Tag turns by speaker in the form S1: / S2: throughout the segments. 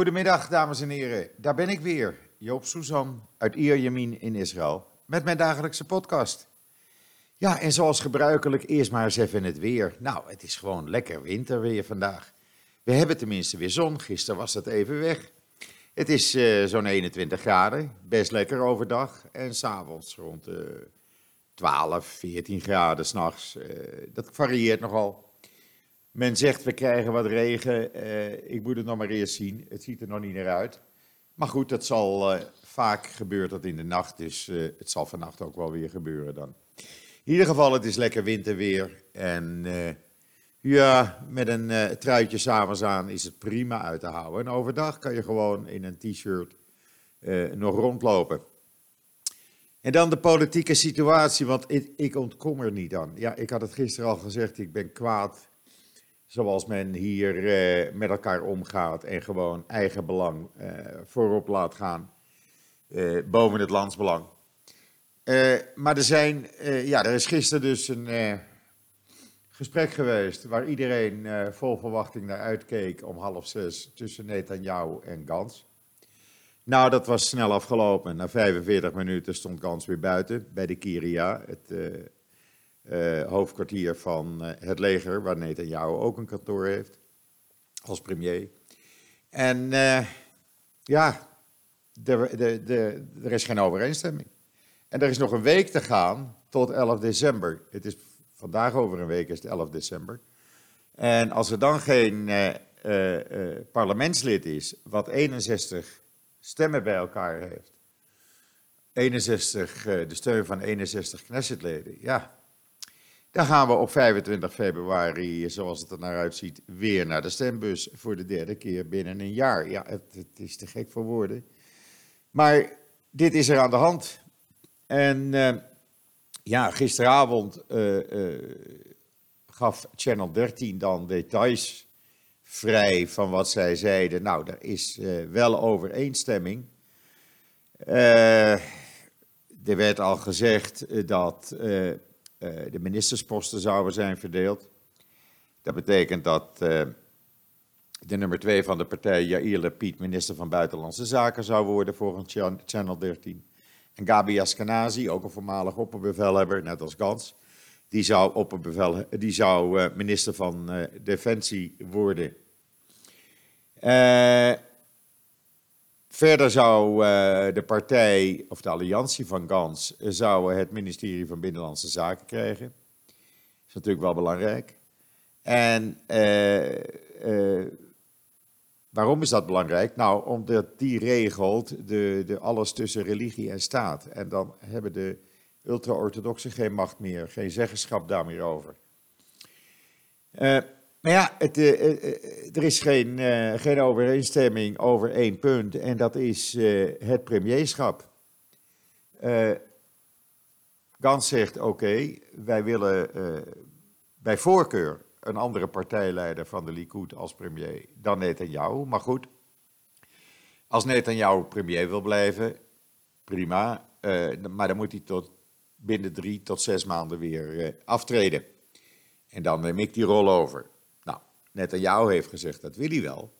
S1: Goedemiddag, dames en heren. Daar ben ik weer, Joop Suzan uit Ierjemien in Israël, met mijn dagelijkse podcast. Ja, en zoals gebruikelijk, eerst maar eens even het weer. Nou, het is gewoon lekker winterweer vandaag. We hebben tenminste weer zon, gisteren was dat even weg. Het is uh, zo'n 21 graden, best lekker overdag. En s'avonds rond uh, 12, 14 graden s'nachts. Uh, dat varieert nogal. Men zegt we krijgen wat regen. Uh, ik moet het nog maar eerst zien. Het ziet er nog niet naar uit. Maar goed, dat zal uh, vaak gebeurt dat in de nacht. Dus uh, het zal vannacht ook wel weer gebeuren dan. In ieder geval, het is lekker winterweer. En ja, met een truitje s'avonds aan is het prima uit te houden. En overdag kan je gewoon in een t-shirt nog rondlopen. En dan de politieke situatie, want ik, ik ontkom er niet aan. Ja, ik had het gisteren al gezegd, ik ben kwaad zoals men hier uh, met elkaar omgaat en gewoon eigen belang uh, voorop laat gaan uh, boven het landsbelang. maar er, zijn, ja, er is gisteren dus een gesprek geweest waar iedereen vol verwachting naar uitkeek om half zes tussen Netanyahu en Gans. Nou, dat was snel afgelopen. Na 45 minuten stond Gans weer buiten bij de Kiria, het uh, hoofdkwartier van uh, het leger, waar Netanyahu ook een kantoor heeft, als premier. En uh, ja, de, de, de, er is geen overeenstemming. En er is nog een week te gaan tot 11 december. Het is vandaag over een week, is het 11 december. En als er dan geen parlementslid is, wat 61 stemmen bij elkaar heeft, 61, de steun van 61 Knessetleden, ja, dan gaan we op 25 februari, zoals het er naar uitziet, weer naar de stembus voor de derde keer binnen een jaar. Ja, het, het is te gek voor woorden. Maar dit is er aan de hand. En uh, ja, gisteravond uh, uh, gaf Channel 13 dan details vrij van wat zij zeiden. Nou, er is wel overeenstemming. er werd al gezegd dat de ministersposten zouden zijn verdeeld. Dat betekent dat uh, de nummer twee van de partij, Yair Lapid, minister van Buitenlandse Zaken zou worden volgens Channel 13. En Gabi Askenazi, ook een voormalig opperbevelhebber, net als Gans, die zou, opperbevel, die zou uh, minister van Defensie worden. Verder zou uh, de partij, of de alliantie van Gans, uh, zou het ministerie van Binnenlandse Zaken krijgen. Is natuurlijk wel belangrijk. En uh, waarom is dat belangrijk? Nou, omdat die regelt de, de alles tussen religie en staat. En dan hebben de ultra-orthodoxen geen macht meer, geen zeggenschap daar meer over. Maar ja, het, uh, er is geen, geen overeenstemming over één punt en dat is het premierschap. Gans zegt oké, wij willen bij voorkeur een andere partijleider van de Likud als premier dan Netanyahu. Maar goed, als Netanyahu premier wil blijven, prima. maar dan moet hij tot binnen drie tot zes maanden weer aftreden. En dan neem ik die rol over. Netanyahu heeft gezegd dat wil hij wel.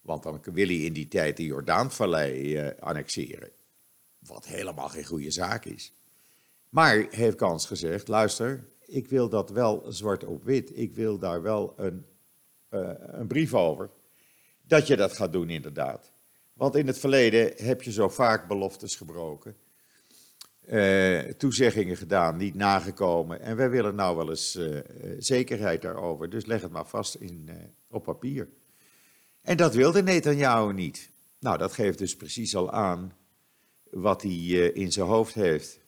S1: Want dan wil hij in die tijd de Jordaanvallei uh, annexeren. Wat helemaal geen goede zaak is. Maar heeft Kans gezegd, luister, ik wil dat wel zwart op wit. Ik wil daar wel een, uh, een brief over. Dat je dat gaat doen inderdaad. Want in het verleden heb je zo vaak beloftes gebroken uh, toezeggingen gedaan, niet nagekomen. En wij willen nou wel eens uh, zekerheid daarover. Dus leg het maar vast in, op papier. En dat wilde Netanyahu niet. Nou, dat geeft dus precies al aan wat hij in zijn hoofd heeft.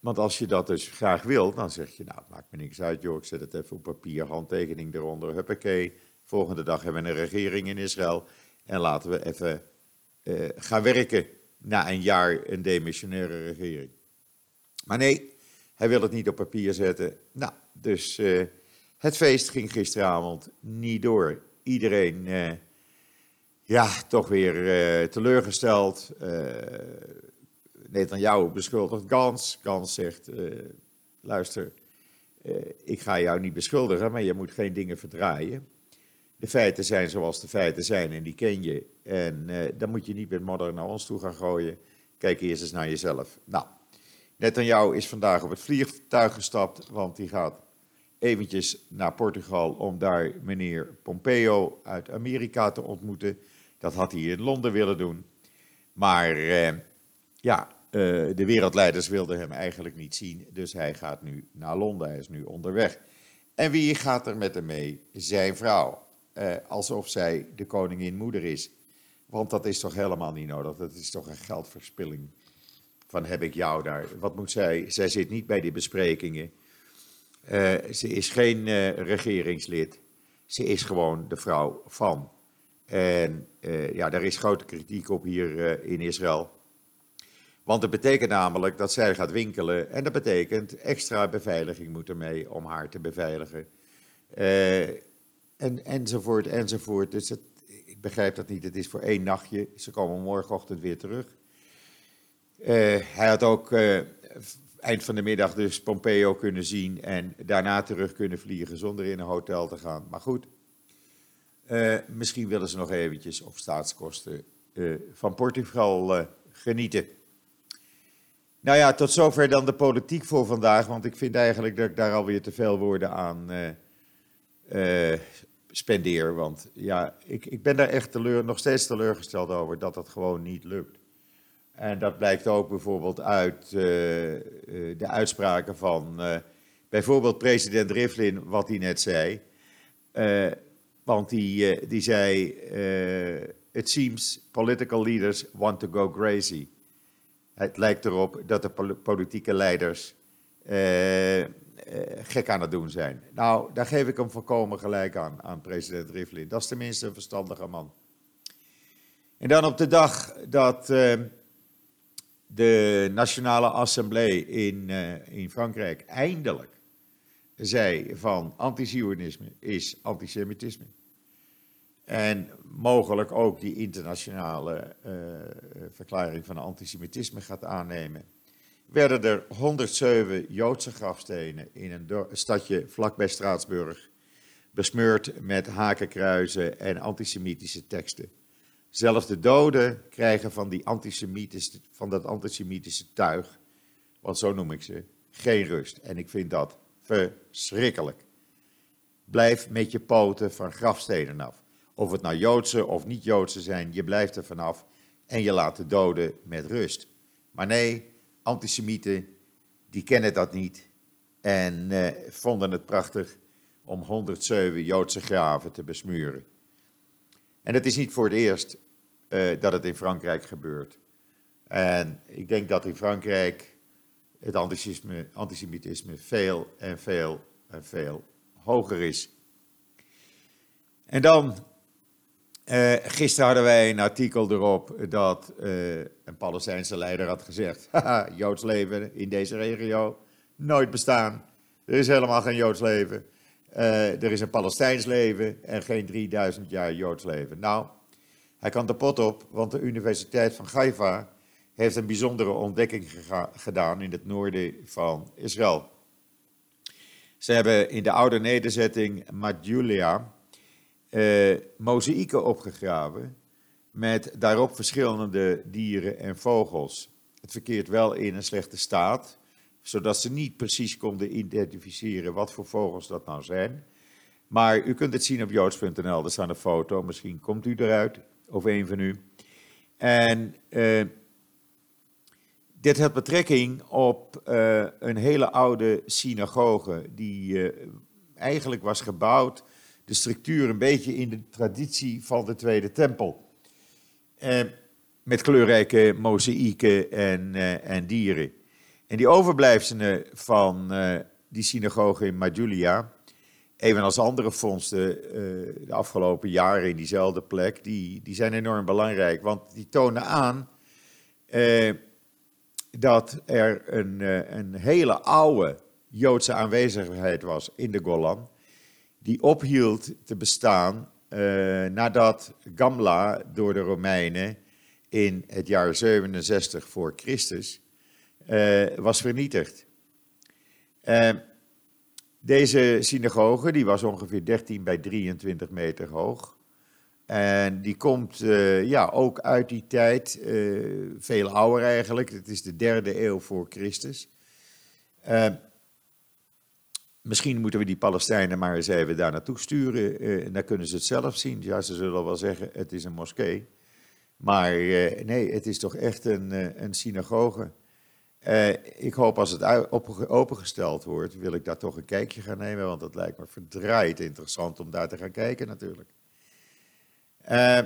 S1: want als je dat dus graag wil, dan zeg je, nou, het maakt me niks uit, joh, ik zet het even op papier, handtekening eronder, huppakee. Volgende dag hebben we een regering in Israël en laten we even gaan werken na een jaar een demissionaire regering. Maar nee, hij wil het niet op papier zetten. Nou, dus uh, het feest ging gisteravond niet door. Iedereen, uh, ja, toch weer uh, teleurgesteld. Netanyahu beschuldigt Gans. Gans zegt, luister, ik ga jou niet beschuldigen, maar je moet geen dingen verdraaien. De feiten zijn zoals de feiten zijn en die ken je. En uh, dan moet je niet met modder naar ons toe gaan gooien. Kijk eerst eens naar jezelf. Nou, jou is vandaag op het vliegtuig gestapt, want die gaat eventjes naar Portugal om daar meneer Pompeo uit Amerika te ontmoeten. Dat had hij in Londen willen doen. Maar uh, ja, uh, de wereldleiders wilden hem eigenlijk niet zien, dus hij gaat nu naar Londen, hij is nu onderweg. En wie gaat er met hem mee? Zijn vrouw. Uh, alsof zij de koningin moeder is. Want dat is toch helemaal niet nodig, dat is toch een geldverspilling. Van heb ik jou daar? Wat moet zij? Zij zit niet bij die besprekingen. Uh, ze is geen regeringslid. Ze is gewoon de vrouw van. En ja, daar is grote kritiek op hier in Israël. Want dat betekent namelijk dat zij gaat winkelen en dat betekent extra beveiliging moet ermee om haar te beveiligen. Uh, en, enzovoort, enzovoort. Dus het, ik begrijp dat niet. Het is voor één nachtje. Ze komen morgenochtend weer terug. Uh, hij had ook uh, eind van de middag dus Pompeo kunnen zien en daarna terug kunnen vliegen zonder in een hotel te gaan. Maar goed, misschien willen ze nog eventjes op staatskosten van Portugal genieten. Nou ja, tot zover dan de politiek voor vandaag. Want ik vind eigenlijk dat ik daar alweer te veel woorden aan uh, spendeer. Want ja, ik, ik ben daar echt teleur, nog steeds teleurgesteld over dat dat gewoon niet lukt. En dat blijkt ook bijvoorbeeld uit uh, de uitspraken van bijvoorbeeld president Rivlin, wat hij net zei. want die, die zei: It seems political leaders want to go crazy. Het lijkt erop dat de politieke leiders eh, eh, gek aan het doen zijn. Nou, daar geef ik hem volkomen gelijk aan, aan president Rivlin. Dat is tenminste een verstandige man. En dan op de dag dat uh, de Nationale Assemblée in, uh, in Frankrijk eindelijk zei van antisionisme is antisemitisme. En mogelijk ook die internationale verklaring van antisemitisme gaat aannemen. Werden er 107 Joodse grafstenen in een stadje vlakbij Straatsburg besmeurd met hakenkruizen en antisemitische teksten. Zelfs de doden krijgen van, die antisemitische, van dat antisemitische tuig, want zo noem ik ze, geen rust. En ik vind dat verschrikkelijk. Blijf met je poten van grafstenen af. Of het nou Joodse of niet-Joodse zijn, je blijft er vanaf en je laat de doden met rust. Maar nee, antisemieten, die kennen dat niet en eh, vonden het prachtig om 107 Joodse graven te besmuren. En het is niet voor het eerst uh, dat het in Frankrijk gebeurt. En ik denk dat in Frankrijk het antisemitisme veel en veel en veel hoger is. En dan uh, gisteren hadden wij een artikel erop dat uh, een Palestijnse leider had gezegd: Haha, Joods leven in deze regio nooit bestaan. Er is helemaal geen Joods leven. Uh, er is een Palestijns leven en geen 3000 jaar Joods leven. Nou, hij kan de pot op, want de Universiteit van Haifa heeft een bijzondere ontdekking gedaan in het noorden van Israël. Ze hebben in de oude nederzetting Madjulia uh, mozaïeken opgegraven met daarop verschillende dieren en vogels. Het verkeert wel in een slechte staat, zodat ze niet precies konden identificeren wat voor vogels dat nou zijn. Maar u kunt het zien op joods.nl, er staat een foto, misschien komt u eruit, of een van u. En uh, dit had betrekking op uh, een hele oude synagoge, die eigenlijk was gebouwd de structuur een beetje in de traditie van de Tweede Tempel. Eh, met kleurrijke mozaïeken en, eh, en dieren. En die overblijfselen van eh, die synagoge in Majulia, evenals andere vondsten eh, de afgelopen jaren in diezelfde plek, die, die zijn enorm belangrijk. Want die tonen aan eh, dat er een, eh, een hele oude Joodse aanwezigheid was in de Golan die ophield te bestaan uh, nadat Gamla door de Romeinen in het jaar 67 voor Christus uh, was vernietigd. Uh, Deze synagoge die was ongeveer 13 bij 23 meter hoog. En die komt ja, ook uit die tijd, veel ouder eigenlijk. Het is de derde eeuw voor Christus. Uh, misschien moeten we die Palestijnen maar eens even daar naartoe sturen. en dan kunnen ze het zelf zien. Ja, ze zullen wel zeggen, het is een moskee. Maar nee, het is toch echt een, een synagoge. ik hoop als het opengesteld wordt, wil ik daar toch een kijkje gaan nemen. Want het lijkt me verdraaid interessant om daar te gaan kijken natuurlijk. Uh,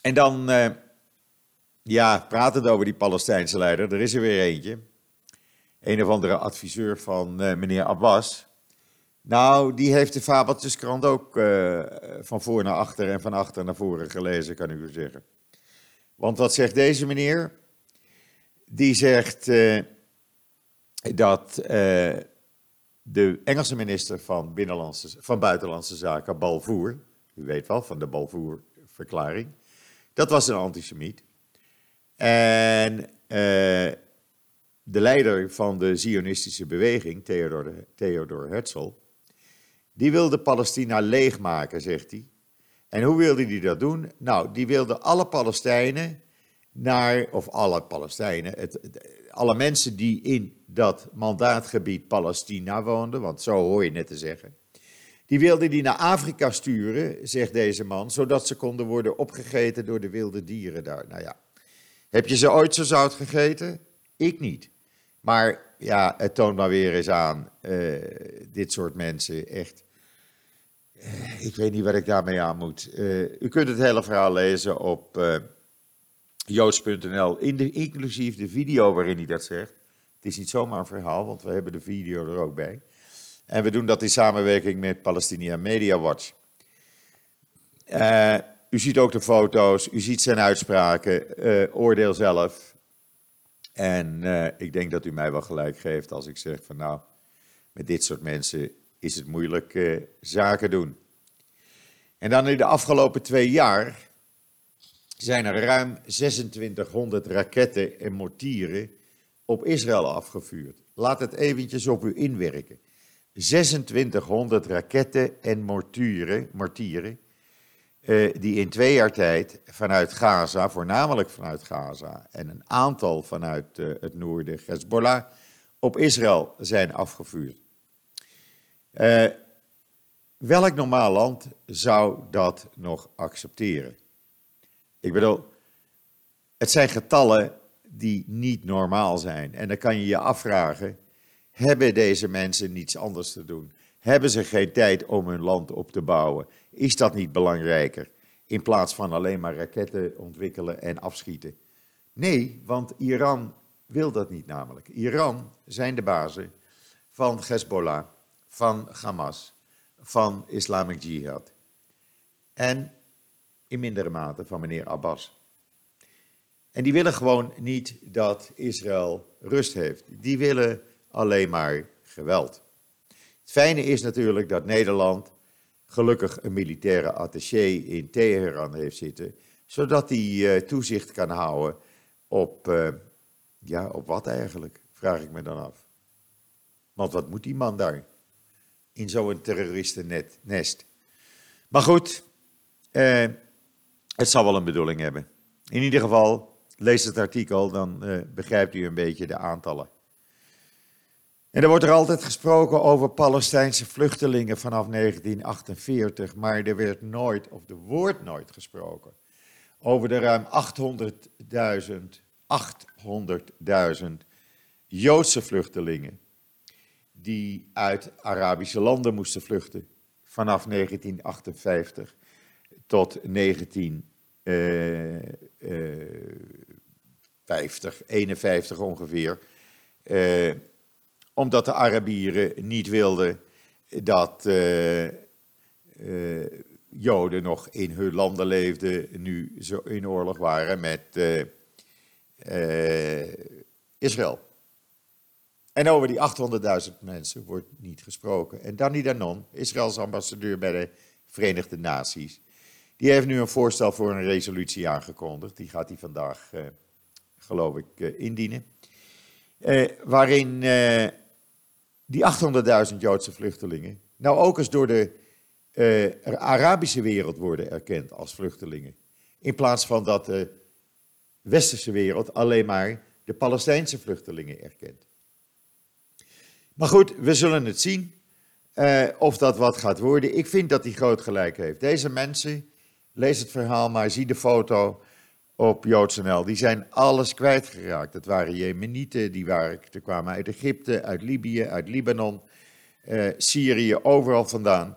S1: en dan, uh, ja, pratend over die Palestijnse leider, er is er weer eentje. Een of andere adviseur van uh, meneer Abbas. Nou, die heeft de Fabeltjeskrant ook van voor naar achter en van achter naar voren gelezen, kan ik u zeggen. Want wat zegt deze meneer? Die zegt dat de Engelse minister van, Binnenlandse, van Buitenlandse Zaken, Balvoer, u weet wel, van de Balfour-verklaring. Dat was een antisemiet. En de leider van de Zionistische beweging, Theodor, Theodor Herzl, die wilde Palestina leegmaken, zegt hij. En hoe wilde hij dat doen? Nou, die wilde alle Palestijnen naar, of alle Palestijnen, het, alle mensen die in dat mandaatgebied Palestina woonden, want zo hoor je net te zeggen, die wilde die naar Afrika sturen, zegt deze man, zodat ze konden worden opgegeten door de wilde dieren daar. Nou ja, heb je ze ooit zo zout gegeten? Ik niet. Maar ja, het toont maar weer eens aan, uh, dit soort mensen, echt. Uh, ik weet niet wat ik daarmee aan moet. Uh, u kunt het hele verhaal lezen op joods.nl, inclusief de video waarin hij dat zegt. Het is niet zomaar een verhaal, want we hebben de video er ook bij. En we doen dat in samenwerking met Palestinian Media Watch. U ziet ook de foto's, u ziet zijn uitspraken, oordeel zelf. En uh, ik denk dat u mij wel gelijk geeft als ik zeg van nou, met dit soort mensen is het moeilijk zaken doen. En dan in de afgelopen twee jaar zijn er ruim 2600 raketten en mortieren op Israël afgevuurd. Laat het eventjes op u inwerken. 2600 raketten en morturen, mortieren, eh, die in twee jaar tijd vanuit Gaza, voornamelijk vanuit Gaza, en een aantal vanuit eh, het noorden, Hezbollah, op Israël zijn afgevuurd. Eh, welk normaal land zou dat nog accepteren? Ik bedoel, het zijn getallen die niet normaal zijn. En dan kan je je afvragen, hebben deze mensen niets anders te doen? Hebben ze geen tijd om hun land op te bouwen? Is dat niet belangrijker? In plaats van alleen maar raketten ontwikkelen en afschieten. Nee, want Iran wil dat niet namelijk. Iran zijn de bazen van Hezbollah, van Hamas, van Islamic Jihad. En in mindere mate van meneer Abbas. En die willen gewoon niet dat Israël rust heeft. Die willen alleen maar geweld. Het fijne is natuurlijk dat Nederland gelukkig een militaire attaché in Teheran heeft zitten, zodat hij uh, toezicht kan houden op, uh, ja, op wat eigenlijk, vraag ik me dan af. Want wat moet die man daar? In zo'n terroristennest. Maar goed, uh, het zal wel een bedoeling hebben. In ieder geval, lees het artikel, dan begrijpt u een beetje de aantallen. En er wordt er altijd gesproken over Palestijnse vluchtelingen vanaf 1948, maar er werd nooit, of er wordt nooit gesproken, over de ruim 800.000 800.000 Joodse vluchtelingen die uit Arabische landen moesten vluchten vanaf 1958 tot 1950, 51 ongeveer. Uh, omdat de Arabieren niet wilden dat uh, uh, Joden nog in hun landen leefden, nu zo in oorlog waren met uh, Israël. En over die 800.000 mensen wordt niet gesproken. En Danny Danon, Israëls ambassadeur bij de Verenigde Naties, die heeft nu een voorstel voor een resolutie aangekondigd. Die gaat hij vandaag, geloof ik, indienen. waarin die 800.000 Joodse vluchtelingen nou ook eens door de uh, Arabische wereld worden erkend als vluchtelingen. In plaats van dat de westerse wereld alleen maar de Palestijnse vluchtelingen erkent. Maar goed, we zullen het zien uh, of dat wat gaat worden. Ik vind dat hij groot gelijk heeft. Deze mensen, lees het verhaal maar, zie de foto op JoodsNL, die zijn alles kwijtgeraakt. Het waren Jemenieten, die waren, die kwamen uit Egypte, uit Libië, uit Libanon, uh, Syrië, overal vandaan.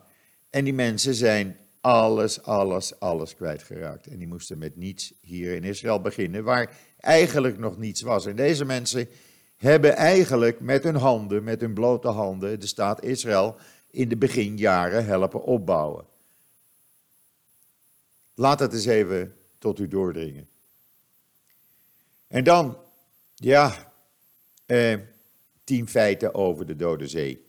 S1: En die mensen zijn alles, alles, alles kwijtgeraakt. En die moesten met niets hier in Israël beginnen, waar eigenlijk nog niets was. En deze mensen hebben eigenlijk met hun handen, met hun blote handen, de staat Israël in de beginjaren helpen opbouwen. Laat het eens even tot u doordringen. En dan, ja, eh, tien feiten over de Dode Zee.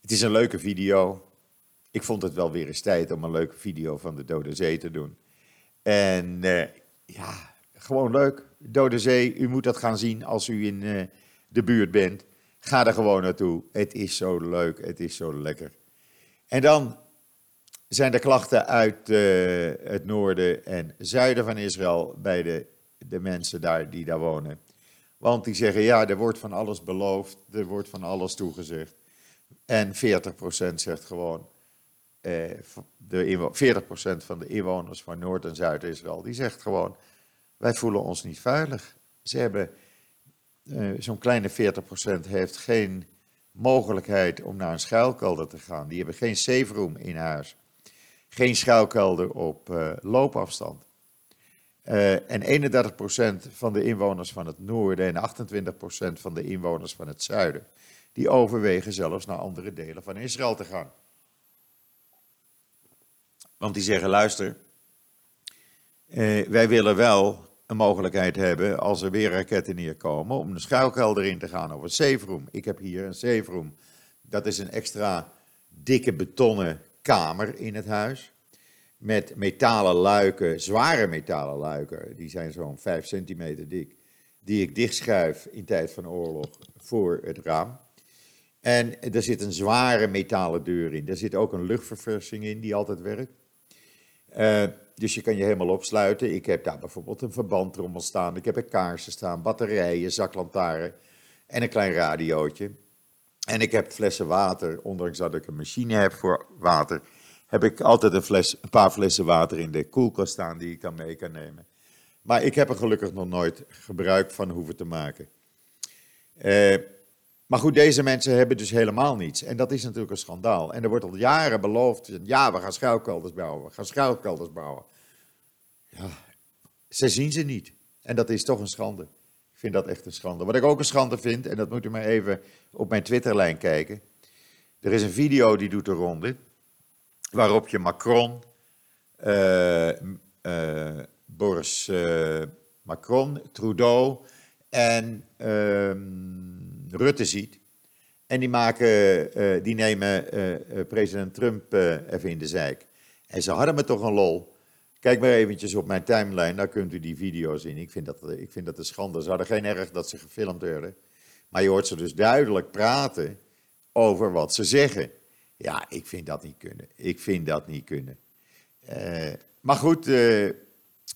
S1: Het is een leuke video. Ik vond het wel weer eens tijd om een leuke video van de Dode Zee te doen. En eh, ja, gewoon leuk. Dode Zee, u moet dat gaan zien als u in uh, de buurt bent. Ga er gewoon naartoe. Het is zo leuk, het is zo lekker. En dan zijn er klachten uit uh, het noorden en zuiden van Israël bij de, de mensen daar die daar wonen. Want die zeggen, ja, er wordt van alles beloofd, er wordt van alles toegezegd. En 40% zegt gewoon, eh, de 40% van de inwoners van Noord- en Zuid-Israël, die zegt gewoon, wij voelen ons niet veilig. Ze hebben, eh, zo'n kleine 40% heeft geen mogelijkheid om naar een schuilkelder te gaan. Die hebben geen safe room in huis. Geen schuilkelder op uh, loopafstand. Uh, en 31% van de inwoners van het noorden en 28% van de inwoners van het zuiden, die overwegen zelfs naar andere delen van Israël te gaan. Want die zeggen, luister, uh, wij willen wel een mogelijkheid hebben als er weer raketten neerkomen om een schuilkelder in te gaan of een safe. Ik heb hier een safe. Dat is een extra dikke betonnen kamer in het huis. Met metalen luiken, zware metalen luiken, die zijn zo'n 5 centimeter dik. Die ik dichtschuif in tijd van oorlog voor het raam. En er zit een zware metalen deur in. Er zit ook een luchtverversing in die altijd werkt. Uh, dus je kan je helemaal opsluiten. Ik heb daar bijvoorbeeld een verbandtrommel staan. Ik heb er kaarsen staan, batterijen, zaklantaarn en een klein radiootje. En ik heb flessen water, ondanks dat ik een machine heb voor water, heb ik altijd een, fles, een paar flessen water in de koelkast staan die ik dan mee kan nemen. Maar ik heb er gelukkig nog nooit gebruik van hoeven te maken. Uh, maar goed, deze mensen hebben dus helemaal niets. En dat is natuurlijk een schandaal. En er wordt al jaren beloofd, ja, we gaan schuilkelders bouwen, we gaan schuilkelders bouwen. Ja, ze zien ze niet. En dat is toch een schande. Vind dat echt een schande. Wat ik ook een schande vind, en dat moet u maar even op mijn Twitterlijn kijken. Er is een video die doet de ronde, waarop je Macron, uh, uh, Boris uh, Macron, Trudeau en ehm, Rutte ziet. En die, maken, die nemen president Trump even in de zijk. En ze hadden me toch een lol. Kijk maar eventjes op mijn timeline, daar kunt u die video's zien. Ik vind dat, ik vind dat een schande. Ze hadden geen erg dat ze gefilmd werden. Maar je hoort ze dus duidelijk praten over wat ze zeggen. Ja, ik vind dat niet kunnen. Ik vind dat niet kunnen. maar goed,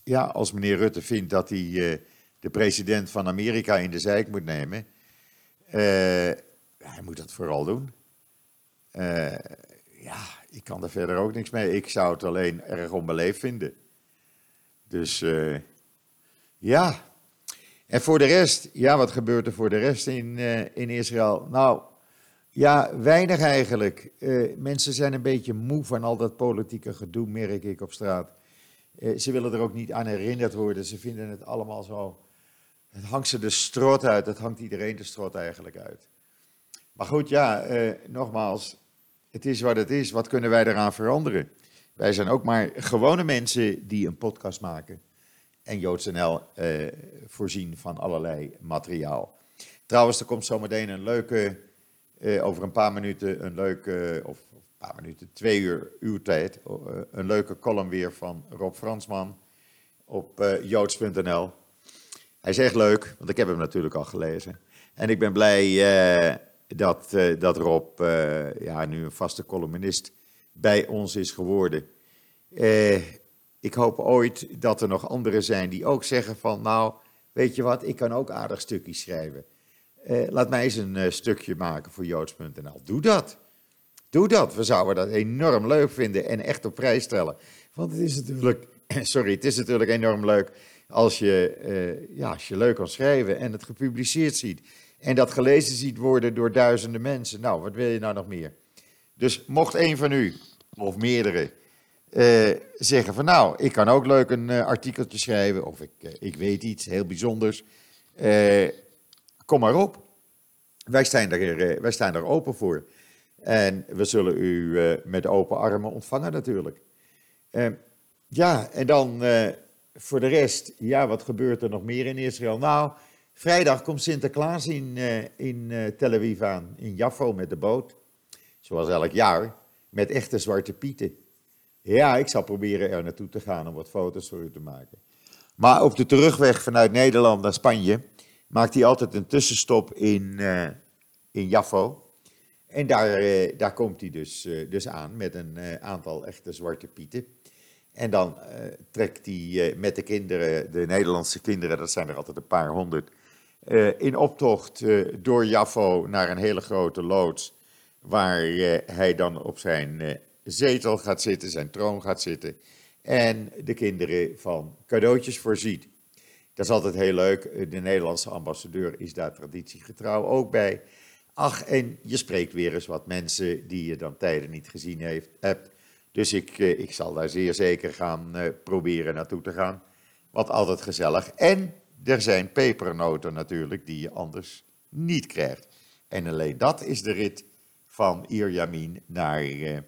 S1: ja, als meneer Rutte vindt dat hij de president van Amerika in de zijk moet nemen hij moet dat vooral doen. Ja, ik kan er verder ook niks mee. Ik zou het alleen erg onbeleefd vinden. Dus uh, ja. En voor de rest, ja, wat gebeurt er voor de rest in, in Israël? Nou, ja, weinig eigenlijk. mensen zijn een beetje moe van al dat politieke gedoe, merk ik op straat. ze willen er ook niet aan herinnerd worden. Ze vinden het allemaal zo het hangt ze de strot uit, het hangt iedereen de strot eigenlijk uit. Maar goed, ja, eh, nogmaals, het is wat het is. Wat kunnen wij eraan veranderen? Wij zijn ook maar gewone mensen die een podcast maken. En JoodsNL eh, voorzien van allerlei materiaal. Trouwens, er komt zometeen een leuke, eh, over een paar minuten, een leuke, of een paar minuten, twee uur uw tijd, uh, een leuke column weer van Rob Fransman op uh, joods.nl. Hij is echt leuk, want ik heb hem natuurlijk al gelezen. En ik ben blij uh, dat, uh, dat Rob, uh, ja, nu een vaste columnist, bij ons is geworden. ik hoop ooit dat er nog anderen zijn die ook zeggen van, nou, weet je wat, ik kan ook aardig stukjes schrijven. laat mij eens een stukje maken voor joods.nl. Doe dat. Doe dat. We zouden dat enorm leuk vinden en echt op prijs stellen. Want het is natuurlijk, sorry, het is natuurlijk enorm leuk als je, ja, als je leuk kan schrijven en het gepubliceerd ziet. En dat gelezen ziet worden door duizenden mensen. Nou, wat wil je nou nog meer? Dus mocht een van u, of meerdere, uh, zeggen van nou, ik kan ook leuk een uh, artikeltje schrijven, of ik, ik weet iets heel bijzonders, kom maar op. Wij staan, er, wij staan er open voor. En we zullen u met open armen ontvangen natuurlijk. ja, en dan voor de rest, ja, wat gebeurt er nog meer in Israël? Nou, vrijdag komt Sinterklaas in, uh, in uh, Tel Aviv aan, in Jaffo met de boot. Zoals elk jaar, met echte zwarte pieten. Ja, ik zal proberen er naartoe te gaan om wat foto's voor u te maken. Maar op de terugweg vanuit Nederland naar Spanje maakt hij altijd een tussenstop in, uh, in Jaffo. En daar, daar komt hij dus, dus aan met een aantal echte zwarte pieten. En dan trekt hij met de kinderen, de Nederlandse kinderen, dat zijn er altijd een paar honderd, in optocht door Jaffo naar een hele grote loods. Waar hij dan op zijn zetel gaat zitten, zijn troon gaat zitten. En de kinderen van cadeautjes voorziet. Dat is altijd heel leuk. De Nederlandse ambassadeur is daar traditiegetrouw ook bij. Ach, en je spreekt weer eens wat mensen die je dan tijden niet gezien heeft, hebt. Dus ik, eh, ik zal daar zeer zeker gaan proberen naartoe te gaan. Wat altijd gezellig. En er zijn pepernoten natuurlijk die je anders niet krijgt. En alleen dat is de rit van Ierjamin naar uh,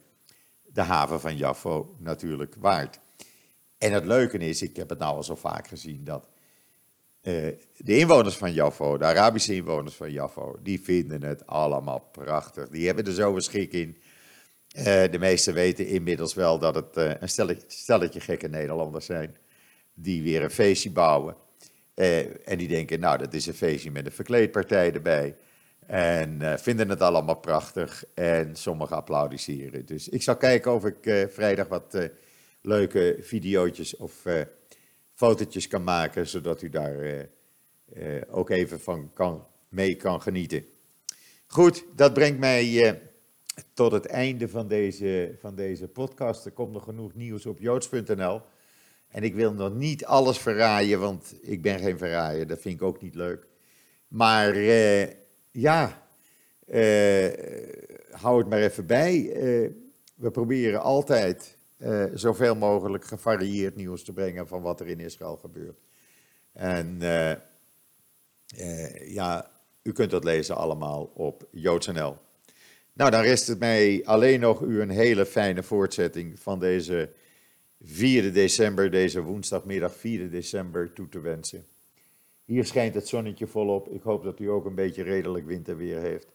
S1: de haven van Jaffo natuurlijk waard. En het leuke is, ik heb het nou al zo vaak gezien, dat de inwoners van Jaffo, de Arabische inwoners van Jaffo, die vinden het allemaal prachtig. Die hebben er zo een schik in uh, de meesten weten inmiddels wel dat het een stelletje, gekke Nederlanders zijn. Die weer een feestje bouwen. Uh, en die denken, nou, dat is een feestje met een verkleedpartij erbij. En vinden het allemaal prachtig. En sommigen applaudisseren. Dus ik zal kijken of ik vrijdag wat leuke video's of fotootjes kan maken. Zodat u daar ook even van kan, mee kan genieten. Goed, dat brengt mij tot het einde van deze, van deze podcast. Er komt nog genoeg nieuws op joods.nl. En ik wil nog niet alles verraaien, want ik ben geen verraaier. Dat vind ik ook niet leuk. Maar uh, ja, uh, hou het maar even bij. Uh, we proberen altijd zoveel mogelijk gevarieerd nieuws te brengen van wat er in Israël gebeurt. En ja, u kunt dat lezen allemaal op joods.nl. Nou, dan rest het mij alleen nog u een hele fijne voortzetting van deze 4 december, deze woensdagmiddag 4 december toe te wensen. Hier schijnt het zonnetje volop. Ik hoop dat u ook een beetje redelijk winterweer heeft.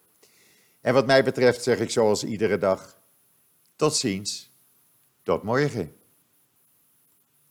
S1: En wat mij betreft zeg ik zoals iedere dag, tot ziens, tot morgen.